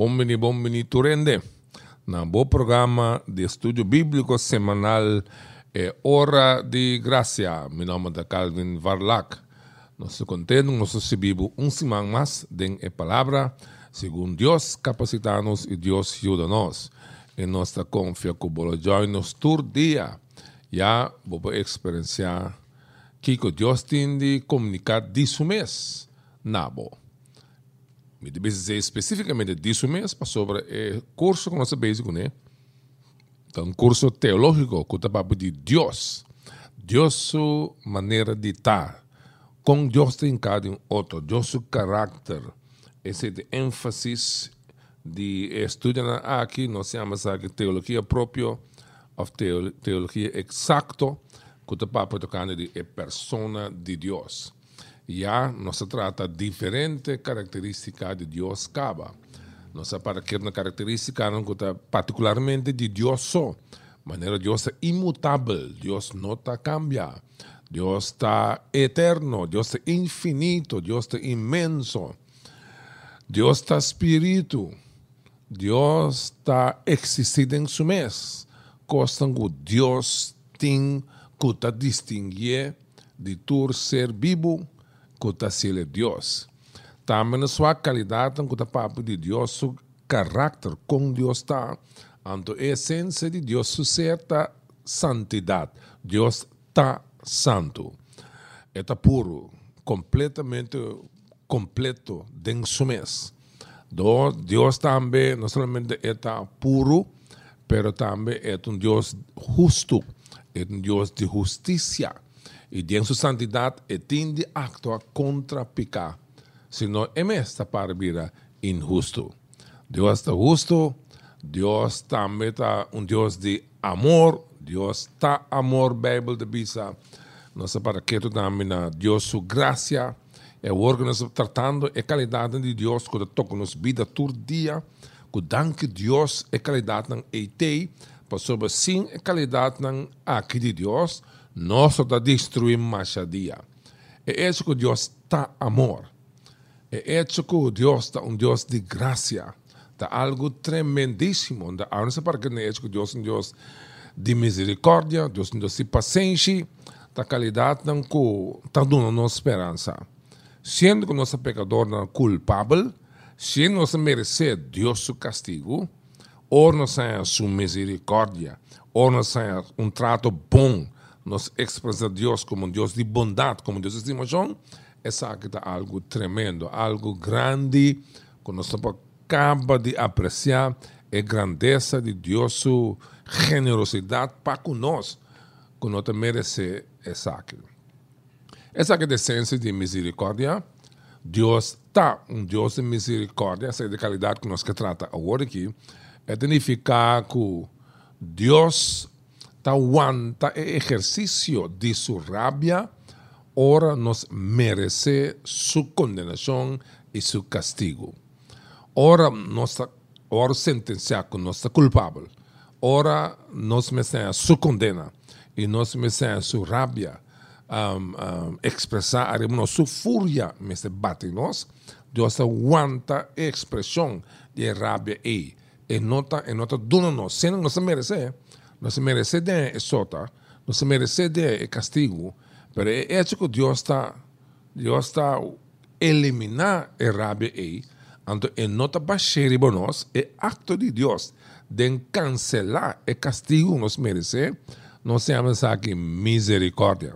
Bombini Bombini Turende, na bom programa de estudo bíblico semanal é Hora de Graça. Meu nome é Calvin Varlac. Nós contendo, nós recebemos um semana mais de a palavra, segundo Deus capacita-nos e Deus ajuda-nos. E nossa confia que o joy nos dia. Já vou experienciar que Deus tem de comunicar disso mês. Nabo. Me dizer especificamente disso mesmo, sobre o curso que nós básico, né? Então, um curso teológico que está de Deus. Deus sua maneira de estar. Com Deus tem cada um outro. Deus seu caráter. Esse é de ênfase de estudar aqui, nós chamamos aqui teologia própria, ou teologia exacto, que está tocando de a persona de Deus não se trata diferente característica de Deus caba. Não se para que uma característica particularmente de Deus só. Maneira Deus é imutável, Deus não está cambia. Deus está eterno, Deus é infinito, Deus é imenso. Deus está espírito. Deus está existindo em seu mês. Costa que Deus tem que distinguir de tu ser vivo kota sile Deus. Também sua qualidade, kota papo de Deus, seu caráter com Deus está. Anto a essência de Deus, certa santidade. Deus está santo. Está puro, completamente completo dentro su mês. Deus também não somente está puro, pero também é um Deus justo, é um Deus de justiça e em sua santidade e tem de actuar contra pecado, senão é esta para vir injusto. Deus está justo, Deus também está um Deus de amor, Deus está amor, Bíblia de bisa. Nós para que também Deus sua graça, é o órgão tratando a qualidade de Deus que toca nos vida todo dia, que danke Deus a qualidade não é para sobre sim a qualidade aqui de Deus, nós está destruindo Machadia. É isso que Deus está amor. É isso que Deus está um Deus de graça. Está algo tremendíssimo. A não ser para que é isso que Deus é um Deus de misericórdia, Deus é Deus de paciência, da qualidade não que está dando nossa esperança. Sendo que nosso pecador não é culpável, sendo nós merecer Deus seu castigo, ou nós é sua misericórdia, ou nós é um trato bom, nos expressa Deus como um Deus de bondade, como Deus de estimação, essa aqui é algo tremendo, algo grande, que nós acaba de apreciar a grandeza de Deus, sua generosidade para conosco, que nós merecemos essa aqui. Essa aqui é essência de misericórdia. Deus está um Deus de misericórdia, essa é a qualidade que nós que trata agora aqui, é significar que Deus aguanta o exercício de su rabia, ora nos merece su condenación y su castigo. Ora nos ora sentenciar que nos culpable. Ora nos merece su condena y nos merece su rabia. Um, um, expressar su furia me bate nos Deus aguanta a expressão de rabia e e nota e nota dona nos sem nos merece não se merece de sota, não se merece de castigo, mas é isso que Deus está, Deus está eliminar a rabia aí, então é nota baixeira para nós, é acto de Deus de cancelar o castigo que nos merece, nós chamamos aqui misericórdia.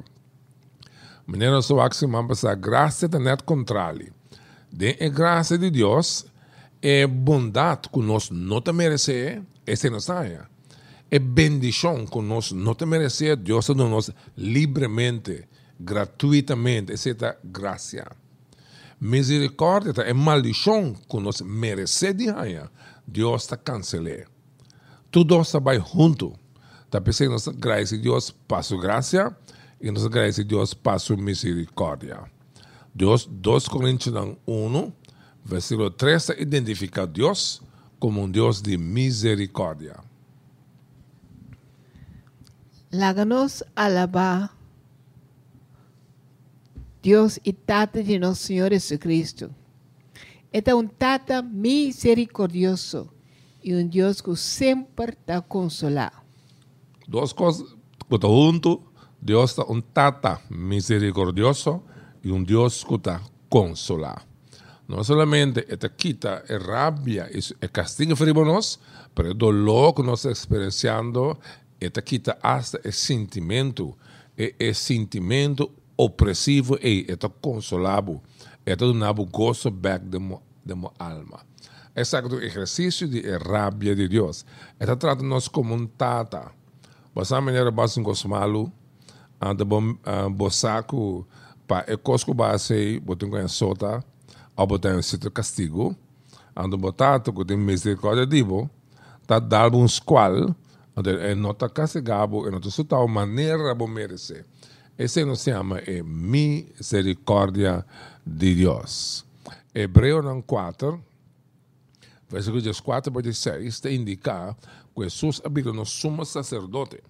Menino só aqui se a graça da net contrário. De a graça de Deus, é bondade que nós não merecemos, essa não saia é bendição nós não te merecemos, Deus nos livremente, gratuitamente, essa graça. Misericórdia é maldição que nós merecemos, Deus está cancelando. tudo vai junto. Tá pensando, nossa graça de Deus passa graça e nossa graça de Deus passa misericórdia. Deus, 2 Coríntios 1, versículo 3, identifica Deus como um Deus de misericórdia. Láganos alabar Dios y Tata de nuestro Señor Jesucristo. Este es un Tata misericordioso y un Dios que siempre está consolado. Duas coisas que estão junto. Deus é um Tata misericordioso e um Deus que está consolado. Não solamente esta quita é rabia e castigo para nós, mas o dolor que nós estamos experienciando, esta quita hasta o sentimento, o sentimento opressivo e esta consolado, esta donava gozo back de mo, de mo alma. Exacto, exercício de rabia de Deus. Esta trata-nos como um tata. Basta um gosmalu, anda bom bosaco pa e cosco base botem com a sota, botar um sítio castigo, anda botato com tem misericórdia dibo, tá dando um squal, anda é nota castigabo, é nota sutal maneira bom merecer. Esse não se chama é misericórdia de Deus. Hebreu 4, versículos 4 para 16, te indica que Jesus habita no sumo sacerdote.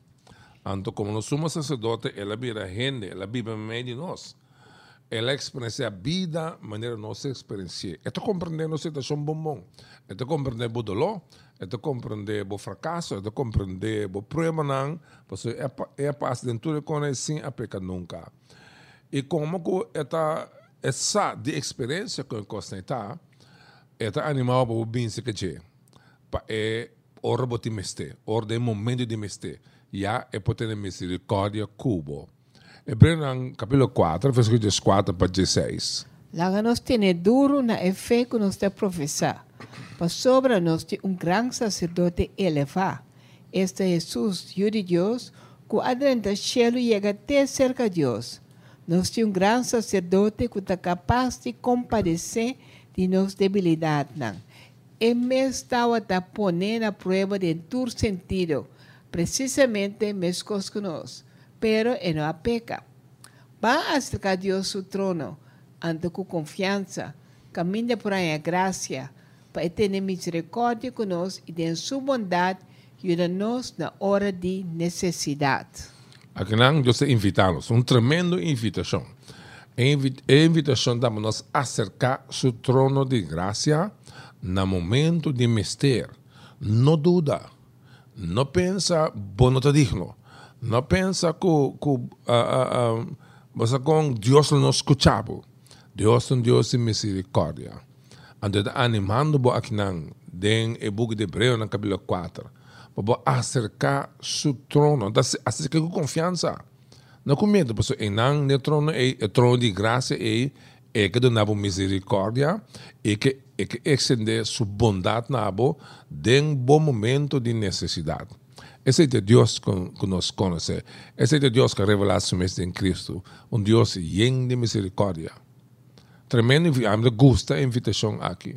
Anto como no sumo sacerdote, ele habita gente, ele vive en medio de nós. Ele experiencia vida maneira nós experiencia. Esto compreendendo a situação bom bom. Esto compreender o dolor, esto compreender o fracasso, esto compreender o problema porque é é paz dentro de conhecer a peca nunca. E como que esta essa de experiência que eu constata, esta animal o bem se que é hora de meste, hora de momento de meste. Já é ter misericórdia cubo. Hebreus capítulo 4, versículos 4 para 16. Láganos tiene duro na fe que nos te profesar. Para sobre nos um grande sacerdote elevado. Este Jesus, Hijo de Deus, que adentro do cielo chega até cerca de Deus. Nós temos um grande sacerdote que está capaz de compadecer de nossas debilidades. Ele mesmo estava a poner na prova de todo sentido, precisamente mesmo nós, pero ele não peca. Vai acercar a Deus seu trono, ante com confiança, caminha por aí a graça, para ter misericórdia conosco e de sua bondade ajuda-nos na hora de necessidade. Aqui não, Deus invitá-los, uma tremenda invitação. A invitação dá nos acercar seu trono de graça no momento de mistério. Não duda, não pensa, bom, não te digno. Não pensa que, que uh, uh, Deus não escutava. Deus é um Deus de misericórdia. Ande animando aqui não, den e book de Hebreu no capítulo 4 para acercar seu trono, acercar com confiança. Não com medo, porque o não o trono é o trono de graça é é que donava misericórdia e que é que estender sua bondade na abo um bom momento de necessidade. É Deus que conhecemos. Esse é Deus que revela mestre em Cristo. Um Deus cheio de misericórdia. Tremendo, me gusta a invitação aqui.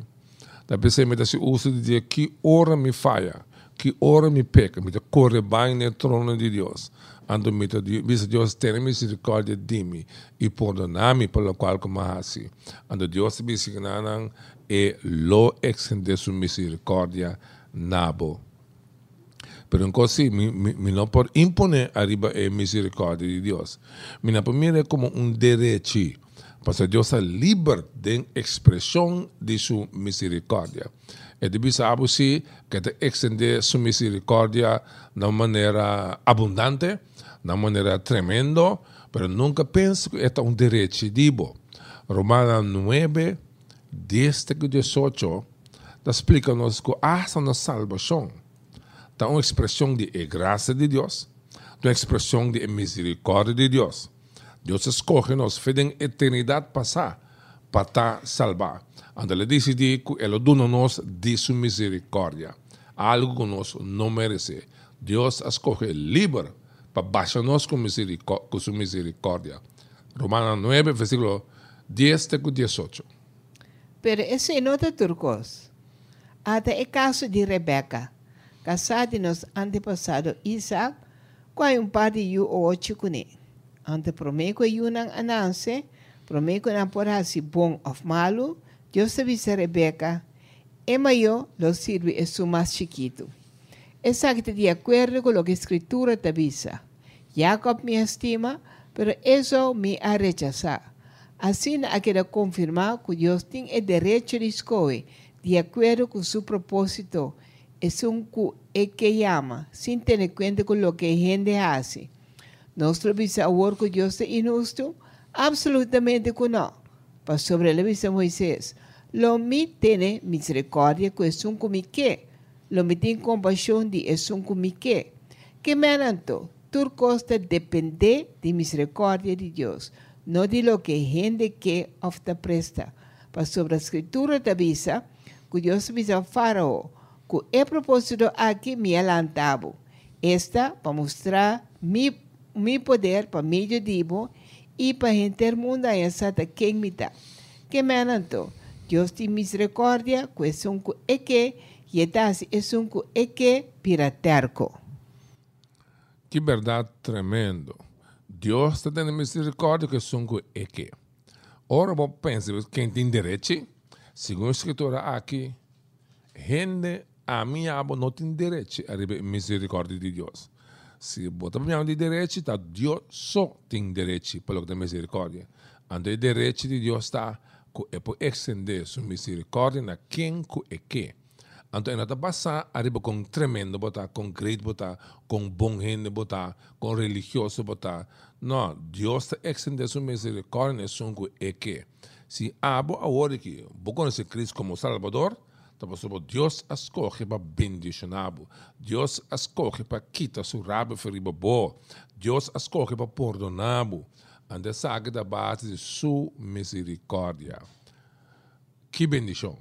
Da pensei me se usa de dizer que ora me falha que ora me peca, me corre bem no trono de Deus. Ando me diz Deus tem misericórdia de mim e perdonar-me pelo qual como assim. Ando Deus me signanan e lo extende sua misericórdia nabo. Pero così mi, mi, mi non può imponer arriba a misericordia di Dio. Mi non può mirare come un é livre de expressão de sua misericórdia. E de sabe se que te extender sua misericórdia de uma maneira abundante, de uma maneira tremenda, mas nunca penso que é um direito dibo. Romana 9, 10 18, explica-nos que há uma salvação. É uma expressão de graça de Deus, uma expressão de misericórdia de Deus. Deus escolhe nos fez em eternidade passar para salvar. Ando ele decide que ele dona-nos de sua misericórdia, algo que nós não merecemos. Deus escolhe livre para baixar-nos com, com sua misericórdia. Romanos 9, versículo 10 a 18. Pero não é turcos. Até é caso de Rebeca, casado de nosso antepassado Isaac, qual um par de yu o chikune. Ante promeco yu nang ananse, promeco não por assim bom ou malo, Deus te vise Rebeca, Emma yo lo sirve é su mais chiquito. Exacto de acordo com o que a escritura te avisa. Jacob me estima, pero eso me ha rechazado. Assim, ha querido confirmar que Deus tem o direito de escolher, de acordo com seu propósito, es un é que llama, sin tener cuenta con lo que gente hace. Nuestro bisabuelo Dios es injusto, absolutamente que no. Para sobre la visa Moisés, lo mi tiene misericordia que es un que, lo mi tiene compasión de es un que. Que menanto, tu costa depende de misericordia de Dios, no de lo que gente que ofta presta. Para sobre la escritura de avisa que Dios avisa a Faraó, que é propósito aqui me alantavo. Esta para mostrar mi, mi poder para meio dibo e para gente mundo a essa quem me dá. Que me alantou. Deus tem misericórdia, que é um é que, e é um é que piraterco. Que verdade tremendo. Deus está tendo misericórdia, que é um é que. Ora, vou pensar, quem tem direito, segundo a escritura aqui, gente a minha abo não tem direito a receber misericórdia de Deus. Se para de direito, tá, Deus só tem direito para a misericórdia. Ando direito de Deus está é por estender sua misericórdia na quem é que. Então, nós passar arriba com tremendo botar, com great botar, com bom gente botar, com religioso botar. Não, Deus está estendendo sua misericórdia na sua é que. Se abo a hora que vou conhecer Cristo como Salvador, Deus escolhe para bendicionar. Deus escolhe para quitar seu rabo ferido. Deus escolhe para perdonar. Ande sabe da base de sua misericórdia. Que bendição.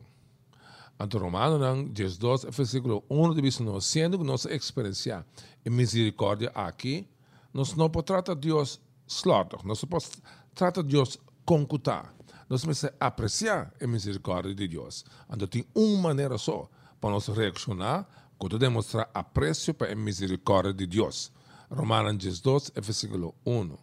Então, Romano, 12, versículo 1, diz, sendo que nossa experiência é misericórdia aqui, nós não podemos tratar Deus slaughter, nós não podemos tratar Deus concutar nós temos que apreciar a misericórdia de Deus. Então, tem uma maneira só para nós reaccionar quando demonstrar apreço para a misericórdia de Deus. Romanos 12, versículo 1.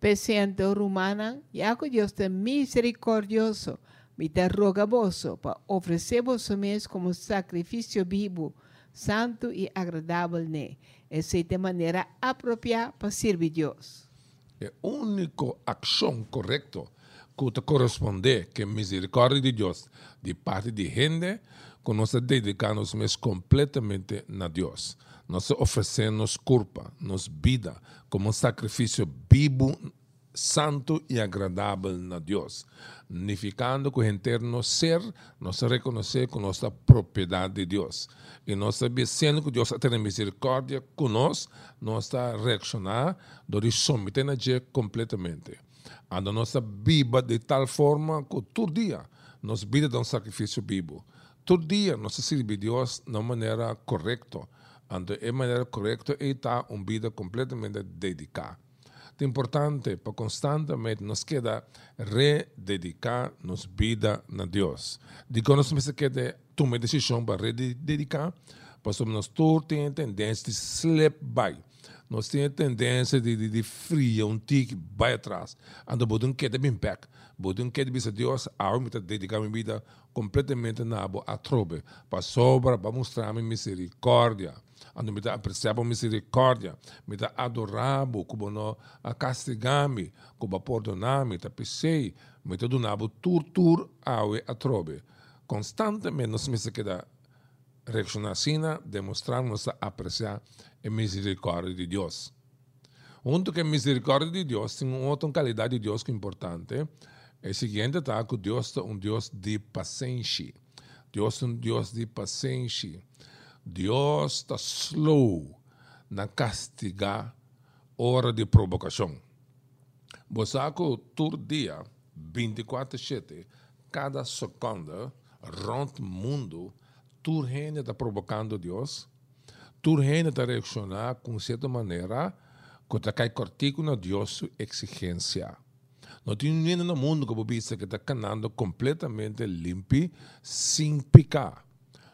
Pesando Romana, ya que Deus é misericordioso, me te roga vos para oferecer vos mesmo como sacrifício vivo, santo e agradável, né? Essa é a maneira apropriada para servir Deus. É a única ação correta que corresponde que misericórdia de Deus de parte de gente que nós dedicamos completamente a Deus. Nós oferecemos culpa, nos vida como um sacrifício vivo, santo e agradável a Deus, significando que o interno ser nós reconhecer com nossa propriedade de Deus. E nós sabendo que Deus tem misericórdia conosco, nós está reaccionar, de submeter a completamente a nossa Bíblia de tal forma que todo dia nos vida um sacrifício vivo. Todo dia nós servimos a Deus de uma maneira correta. Então, é maneira correta e está uma vida completamente dedicada. É importante para constantemente nos queda rededicar nossa vida a Deus. De quando nós queda tomar decisão para rededicar, porque nós todos temos tendência de slip by nós temos tendência de, de, de fria, um tique, vai atrás. Ando bodum que de impact. Bodum que de bisa Deus, a me dedicar minha vida completamente na a trobe, para sobra, para mostrar minha misericórdia. Ando me apreciar a misericórdia, me dá adorar, como não a castigar-me, como perdonar-me, tá pensei, me dá donabo tur tur awe a trobe. Constantemente nós me se queda reaccionar demonstrar apreciar a misericórdia de Deus. Junto com a misericórdia de Deus, tem uma outra qualidade de Deus que é importante. É o seguinte, tá? que Deus é um Deus de paciência. Deus é um Deus de paciência. Deus está slow na castigar hora de provocação. Você todo dia, 24 7, cada segunda, rond o mundo, tu reina está provocando Deus tu reina está reaccionar com certa maneira que está cai cortico na Deus exigência. Não tem ninguém no mundo que você que está canando completamente limpo, sem picar.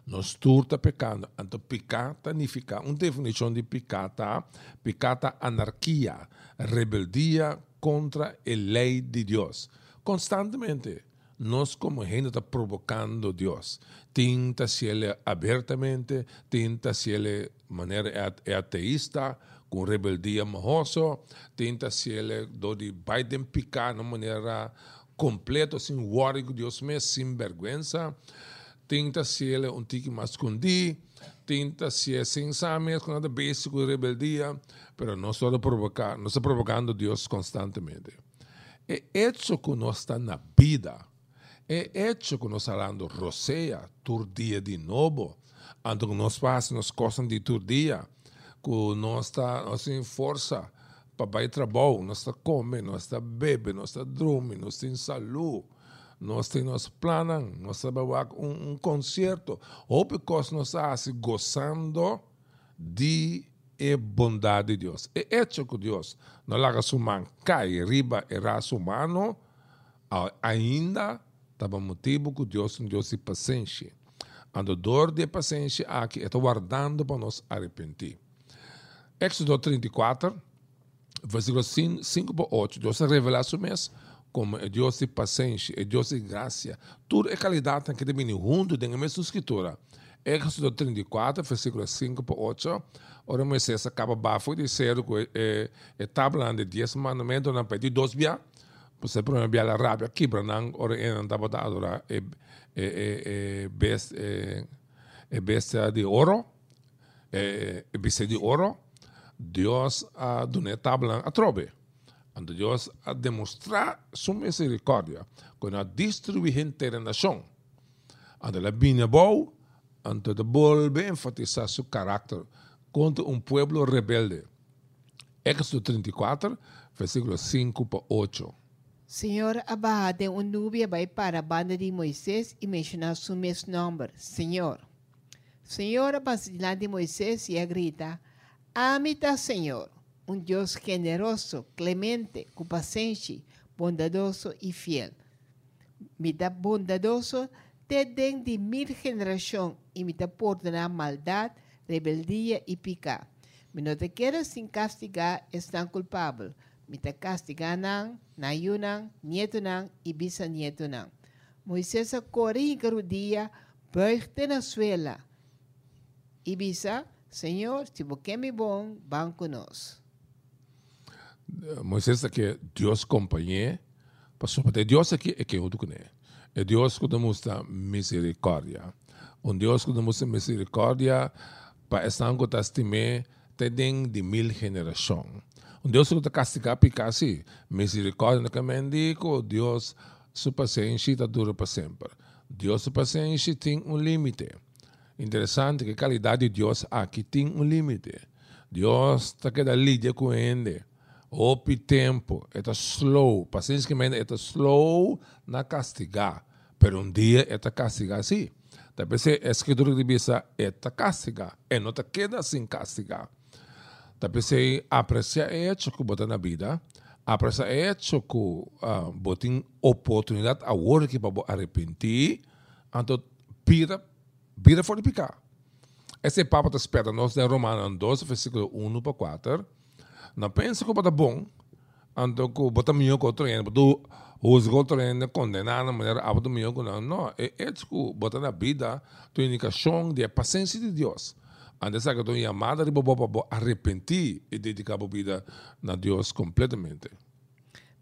Nós tudo está pecando. Então, pecar significa, uma definição de pecar tá? Pecar tá anarquia, rebeldia contra a lei de Deus. Constantemente, nós como gente está provocando Deus. Tenta se ele abertamente, tenta se ele maneira ateísta, com rebeldia mahoso, tenta se ele do de Biden picar de maneira completa, sem com Deus mesmo, sem vergonha tenta ser um tique mais escondido, tenta ser sem saber com nada básico de rebeldia, mas não só provocar, não está provocando Deus constantemente. É isso que nós está na vida, é que nós falando roceia, tur dia de novo, ando que nós fazemos coisas de tur dia, que nós está, nós tem força. Para ir trabalhar, nós está comer, nós está beber, nós está dormir, nós tem saúde, nós temos planos, nós sabemos um, um concerto, ou porque nós estamos gozando de a bondade de Deus. É que Deus. Não larga sua mão, cai, riba e raça humano, ainda estava motivo que Deus é um Deus de paciência. Ando dor de paciência aqui, está guardando para nos arrepender. Éxodo 34, versículo 5 para 8, Deus revela a mês como é Deus de paciência, é Deus de graça. Tudo é qualidade que deve junto da mesma escritura. Éxodo 34, versículo 5 para 8. Ora, Moisés acaba bafo de ser que é, é tabla de 10 mandamentos na pedi dos bia. Você ver a rábia aqui, para não, não estava dado é é é é bestia de ouro, é bestia de ouro. Deus a dona tabla a trobe ante Deus a demonstrar sua misericórdia com a destruir inteira nação. Ante a vinha boa, ante de volver a enfatizar seu caráter contra um povo rebelde. Éxodo 34, versículo 5 para 8. Senhor abade um nuvem vai para a banda de Moisés e mencionar seu mesmo nome, Senhor. Senhor abade de Moisés e grita, Amita, Senhor um Deus generoso, clemente, paciência, bondadoso e fiel. Me dá bondadoso te den de mil gerações e me dá perdonar maldade, rebeldia e picar. Me não te quero sem castigar, estão culpável. Me te castigar não, nayunan, nieto não e bisnieto não. Moisés corre o dia, buigte na suela. Bisa, Senhor, se você me bom, vão conosco. Moisés que Deus companhia, passou para Deus aqui é que eu né. É Deus que mostra misericórdia. Um Deus que mostra misericórdia para estar com testime tem de mil gerações. Deus que castigar picasi misericórdia na caminho Deus sua paciência está dura para sempre. Deus sua paciência tem um limite. Interessante que qualidade de Deus aqui tem um limite. Deus está querendo lidar com ele Opi tempo, é slow. Paciência que é slow na castigar. Pero um dia é castigar sim. Talvez a escritura de bisa é castigar. E não te queda sem castigar. Talvez aprecia é hecho que bota na vida. Aprecia é que uh, botem oportunidade a hora que para arrepentir. Então, pira, pira picar. Esse papo está espera nós em Romanos 12, versículo 1 para 4 não pensa que bota bom, então que bota melhor que outro ainda, tu usa outro ainda condenar na maneira a bota melhor que não. Não, é isso que bota na vida, tu indicação de paciência de Deus. Antes que tu chamada de bobo bobo arrepentir e dedicar a vida a Deus completamente.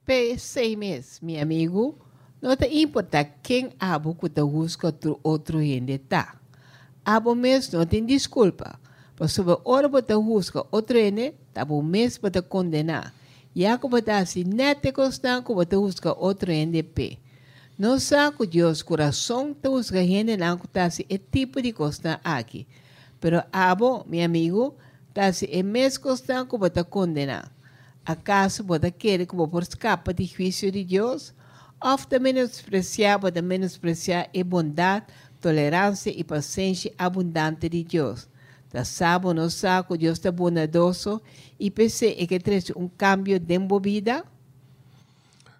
Pe seis meses, meu amigo, não te importa quem abo que te busca outro ainda tá. Abo mesmo não tem desculpa. Mas sobre hora para busca outro ainda Tabo mes bata condenar. Ya ko bata si nete constan ko bata busca outro NDP. Não saco Deus coração te busca gente não que tá si e tipo de constan aqui. Pero abo, meu amigo, tá si e mes constan ko bata condenar. Acaso bata querer como por escapa de juízo de Deus? Ofta menospreciar, bata menospreciar a bondade, tolerância e paciência abundante de Deus da sabo no saco, Deus está bondoso e pensei que traz um cambio de vida.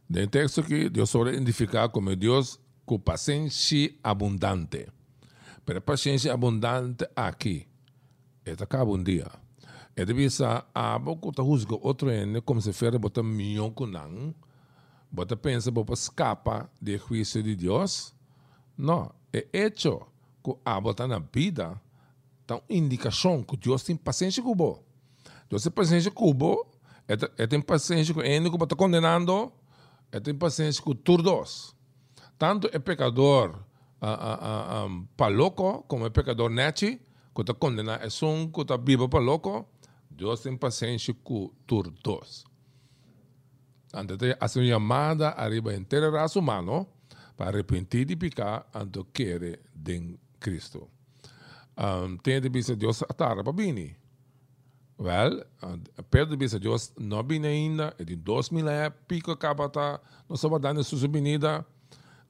No texto que Deus sobre identificar como Deus com paciência abundante. Pero paciência abundante aqui. Eta acaba um dia. Eta bisa abo que ta juzga outro ene como se fere bota milhão com não. Bota pensa bota escapa do juízo de Deus. Não, é hecho que abo tá na vida. Tá uma indicação que Deus tem paciência com você. Deus tem paciência com você. Ele tem paciência com ele que está condenando. Ele tem paciência com todos. Tanto é pecador uh, uh, um, para louco, como é pecador neti, que está condenado, é um que está vivo para louco, Deus tem paciência com todos. Antes de fazer chamada arriba inteira raça humano para arrepentir de pecar antes querer de Cristo. Um, tem de vista Deus atar para bini. Well, perto de Deus não bine ainda, é de 2000 é pico acaba tá, não estava dando sua subida.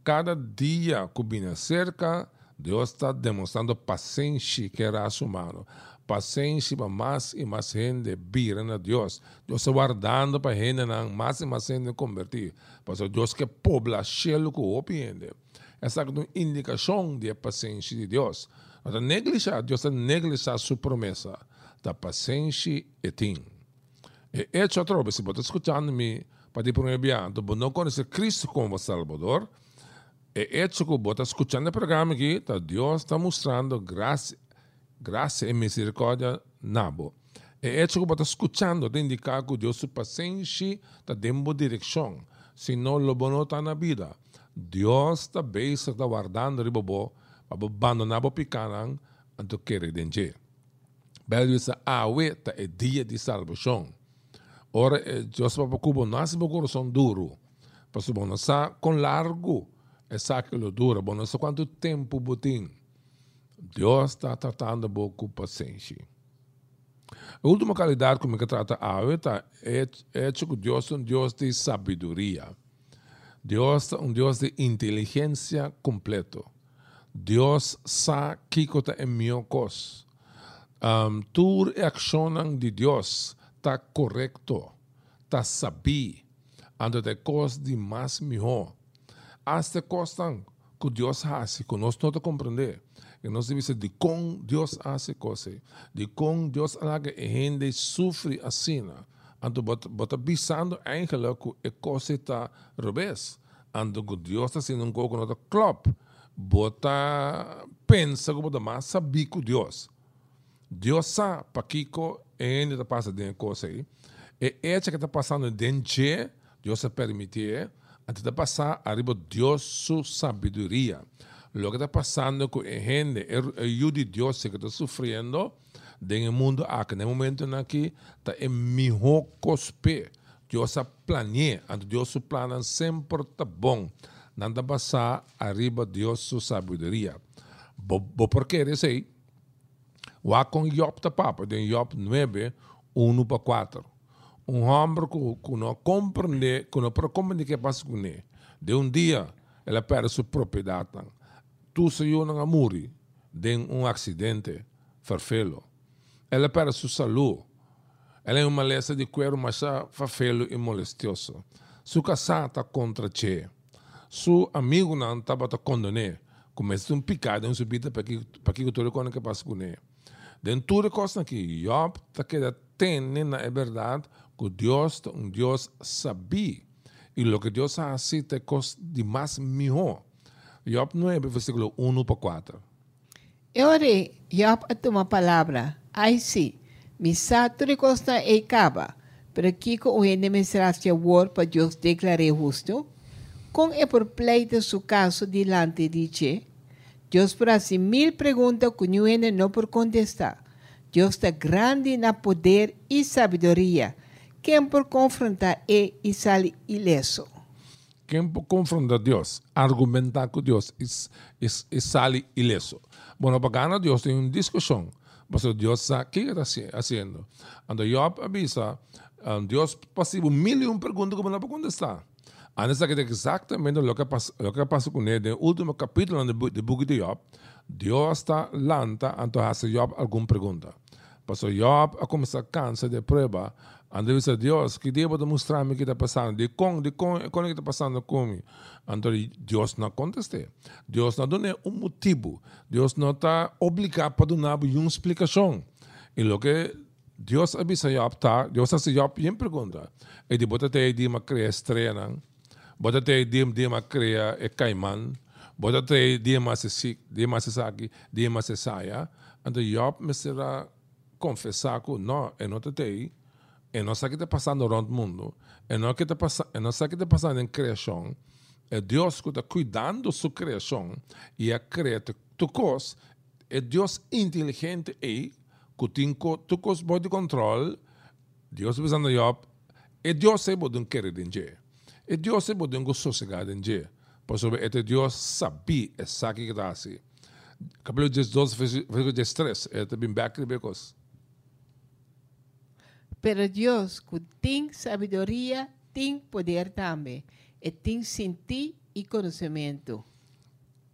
Cada dia vem cerca, Deus está demonstrando paciência que era humano. Paciência para mais e mais gente vir a Deus. Deus está guardando para gente, mais e mais gente convertir. Porque Deus que pobla o que opiende. Essa é uma indicação de paciência de Deus. Não negligenciar, Deus está negligenciando sua promessa. Da paciência e tim. E é outro, se você está escutando-me, para te proibir, não conhece Cristo como Salvador, é hecho que você está escutando o programa aqui, tá, Deus está mostrando graça, graça e misericórdia nabo. É hecho que está escutando, de indicar que Deus, sua paciência, está dando direção. Se não, o bom está na vida. Deus está bem, está guardando o bobo, para abandonar o picanang, anto querer dengue. Belo isso, awe, tá é dia de salvação. Ora, Deus para cubo, nasce meu coração duro. Para subir, não com largo, é aquilo dura, bom, não sei quanto tempo botim. Deus está tratando bom com paciência. A última qualidade como que trata a tá, é, é que Deus é um Deus de sabedoria. Deus é um Deus de inteligência completo. Deus sabe que é meu cos. Um, tu reação de Deus está correto, está sabido, ando de coisas de mais melhor hasta costan que Deus hace, que nós não compreender. Que nós devemos de como Deus hace coisas, de como Deus haga a gente sofre assim. Então, bota pensando eigenlijk que a coisa está revés. Então, que Deus está sendo um pouco no club. Bota pensa que bota mais saber que Deus. Deus sabe para que a gente está passando dentro coisa aí. E é que está passando dentro, Deus permitir antes de passar arriba Deus sua sabedoria. Lo que está passando com a gente, é o de Deus que está sofrendo no mundo aqui, no momento aqui, está em melhor cospe. Deus planeia, antes Deus plana sempre está bom. Nada passar arriba Deus sua sabedoria. Bo, bo porque isso aí, o com Job da papa, em Job 9, 1 para 4 um homem que que não compreende o que passa com ele. De um dia, ele perde sua propriedade. Tu saiu na morre de um acidente farfelo. Ele perde sua saúde. Ele é uma lesa de cuero, mas farfelo e molestioso. Sua casa está contra você. Seu amigo não estava condenado. Começa um picado em sua vida para que, para que o que passa com ele. Dentro de coisa que Job está querendo ter, na verdade, que Deus um Deus sabia. E o que Deus faz é coisa de mais melhor. Job 9, versículo 1 para 4. Ora, Job tem uma palavra. Aí sim, me sabe costa e caba. Aqui com o me será se word para Deus declarar justo. Com é por pleito su caso delante de Che. Deus por assim mil perguntas que não por contestar. Deus está grande na poder e sabedoria quem por confrontar é e sai ileso. Quem por confrontar Deus, argumentar com Deus e, e, sai ileso. Bueno, ganhar Deus tem uma discussão. Mas Deus sabe o que está fazendo. Quando Job avisa, um, Deus possível mil e um perguntas que não pode contestar. Antes que exatamente o que passa, o que passa com ele, no último capítulo do livro de Job, Deus está lanta, então hace Job alguma pergunta. Pastor Job a começar a cansar de prova. Dice Dios, que debo o que está passando. De com, de com, com que está passando comigo. Então Deus não conteste. Deus não dá um motivo. Deus não está obrigado para dar uma explicação. E lo que Deus avisa Job, tá? Deus hace Job em pergunta. E de bota te di ma crea estrela, bota te di di ma crea e caimán, bota te di ma se sik, di ma se saki, di se saia. Então Job me será confessar que não, e não te te, e não sabe o que está passando no mundo, e não, que tá passa, e não sabe o que está passando em criação, é Deus que está cuidando da sua criação e a criar tu coisa, é Deus inteligente e que tem tu coisa de controle, Deus pensando Job, e Deus é bom querer de dia, e Deus é bom sossegado de dia, sobre este Deus sabia e sabe o que está assim. Capítulo 12, versículo 13, é também de becos. Pero Deus, que tem sabedoria, tem poder também. E tem sentir e conhecimento.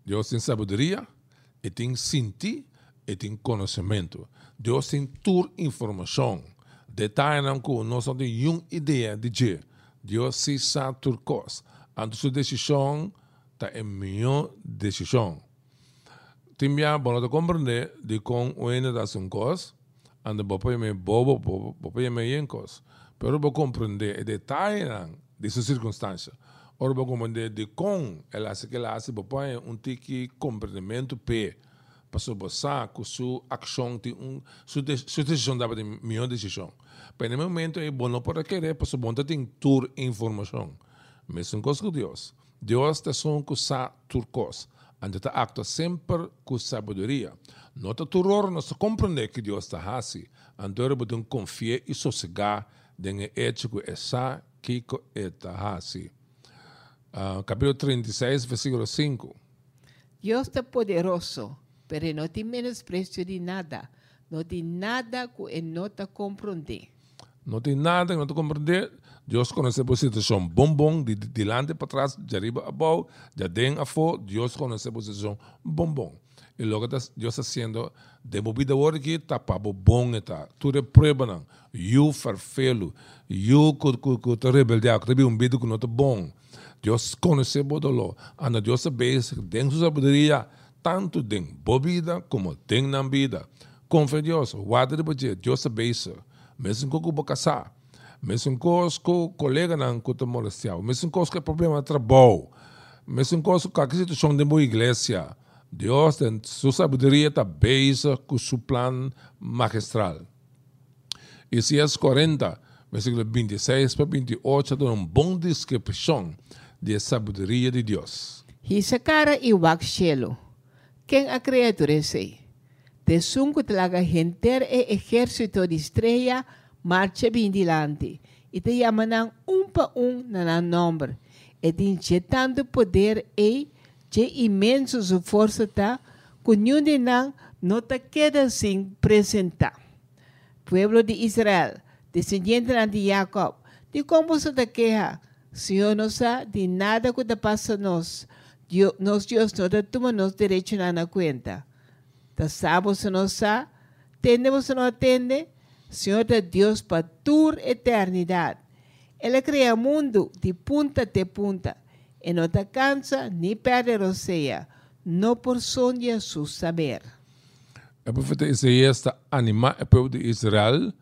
Deus tem sabedoria, e tem sentir, e tem conhecimento. Deus tem toda informação. Detalhe não que nós não nenhuma ideia de que Deus se sabe tudo coisa. A sua decisão está em minha decisão. Timbia, bom, de compreender de com o ene das um coisa, anda bopo me bobo bopo me yenkos pero bo comprender e detalhe de sua circunstância ora bo compreender de com ela se que ela hace bopo um tiki compreendimento p passou bossa com sua ação sua decisão da de minha decisão pero no momento é bom para querer passou bom tem tur informação mesmo com Deus Deus te son com sa turcos ande te acta sempre com sabedoria Nota terror nós compreender que Deus está assim. Andor podemos confiar e sossegar den ético essa que está assim. Uh, capítulo 36, versículo 5. Deus está poderoso, mas não tem menosprecio de nada. Não tem nada que não está compreender. Não tem nada que não está compreender. Deus conhece a situação bom bom, de, de delante para trás, de arriba a baixo, de dentro a fora. Deus conhece a posição bom bom. E logo Deus está sendo demovida agora que está para bom está. Tudo é prova não. Eu farfelo, eu que que rebelde, que tem um vídeo que não está bom. Deus conhece o dolor. Anda Deus sabe dentro da sabedoria, tanto dentro da vida como dentro da vida. Confia em Deus, guarda de você, Deus sabe isso. Mesmo que você casar, mesmo que o colega não que te molestar, mesmo que o problema trabalho, mesmo que a situação de uma igreja, Deus, en su sabiduría, está base con su plan magistral. Isaías 40, versículo 26 para 28, da uma boa descrição da sabedoria de Deus. Hisa cara e wak cielo. Quem a criatura é De sunco tlaga genter e exército de estrela marcha bem dilante. E te llaman um pa um na nombre. E te injetando poder e que imenso sua força está, que nenhum não está queda sem apresentar. Pueblo de Israel, descendiente de Jacob, de como se te queja, Senhor não sabe de nada que te passa a nós. Deus, nós Deus não te toma nos direito na conta. Te sabe se não sabe, tende você não atende, Senhor é Deus para toda eternidade. Ele cria o mundo de punta a punta e não te cansa nem perde roceia, não por sonha su saber. O profeta Isaías está o povo de Israel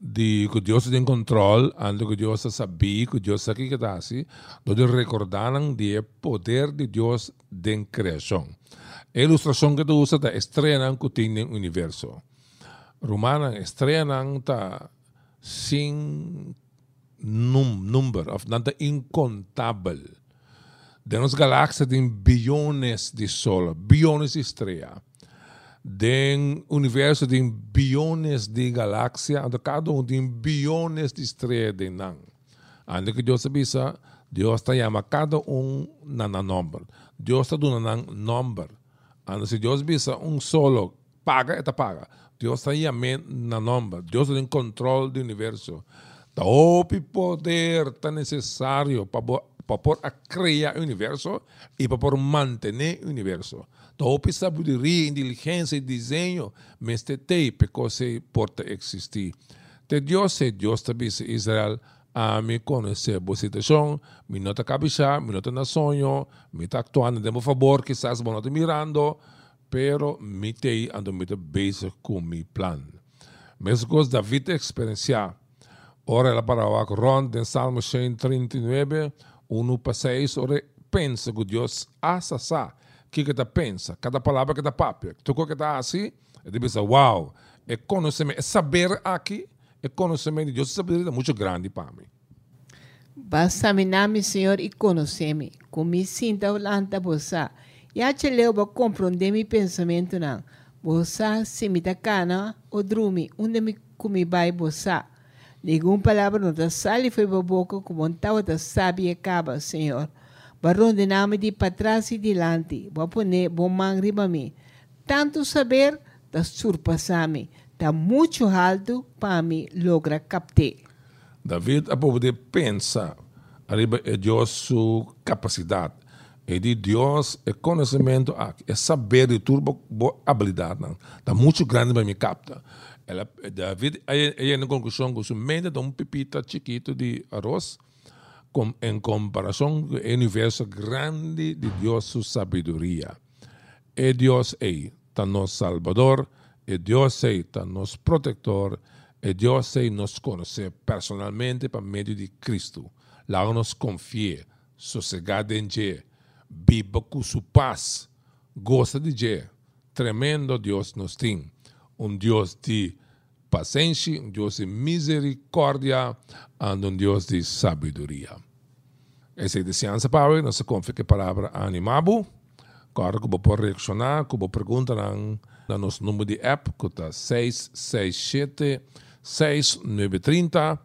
de que Deus tem controle, ando que Deus sabia, que Deus sabe que está assim, onde recordaram do poder de Deus em criação. A ilustração que tu usa está estreando que tem universo. Romana estreando está sem num, número, of nada incontável. Dentro galáxia tem bilhões de solas, bilhões de estrelas. Dentro universo tem bilhões de galáxias, cada um tem bilhões de estrelas de nan. Ainda que Deus avisa, Deus está chamando cada um na número. Deus está dando um número. Ainda se Deus avisa um solo, paga, está paga. Deus está chamando na número. Deus tem controle do universo. Todo poder está necessário para para por criar o universo e para por manter o universo. Topi sabedoria, inteligência e desenho, mas te tem porque porta existir. Te Deus é Deus também Israel, a me conhecer a situação, me nota cabeça, me nota na sonho, me está actuando de meu favor, quizás me nota mirando, pero me tem ando me bezig com meu plano. Mesmo coisa David experienciar. Ora ela para o ronda em Salmo 139, 1 para 6, ora pensa que Deus assa que que pensa, cada palavra que está papel. Tu que está assim, e pensa, wow, é conhecimento, é saber aqui, é conhecimento de Deus, sabedoria muito grande para mim. Basta examinar-me, Senhor, e conhecer-me. Como me sinto olhando você. Já te leu para compreender meu pensamento, não. Bosa se me cana o drumi, onde me vai bosa. Nenhuma palavra não está sali foi boca como um tal da sabe acaba, Senhor. Barão de nome de para trás e delante, vou poner bom mangri para mim. Tanto saber, da surpassar-me, está muito alto para mim logra captar. David a poder pensar, arriba é Deus sua capacidade é de Deus, é conhecimento, é saber de tudo, boa habilidade. Está muito grande para me capta. Ela, David, aí na conclusão, que mente de um pepita chiquito de arroz, com, em comparação com o universo grande de Deus, sua sabedoria. É Deus é, está nosso Salvador, é Deus é, está nosso protetor, é Deus é nos conhecer personalmente por meio de Cristo. Lá nos confia, sossegado em Deus viva com sua paz. Gosta de dizer, tremendo Deus nos tem. Um Deus de paciência, um Deus de misericórdia e um Deus de sabedoria. Essa é a deseança para hoje. Nossa confia que a palavra animado. Claro que vou poder reaccionar, que vou perguntar no nosso número de app, que está 667 6930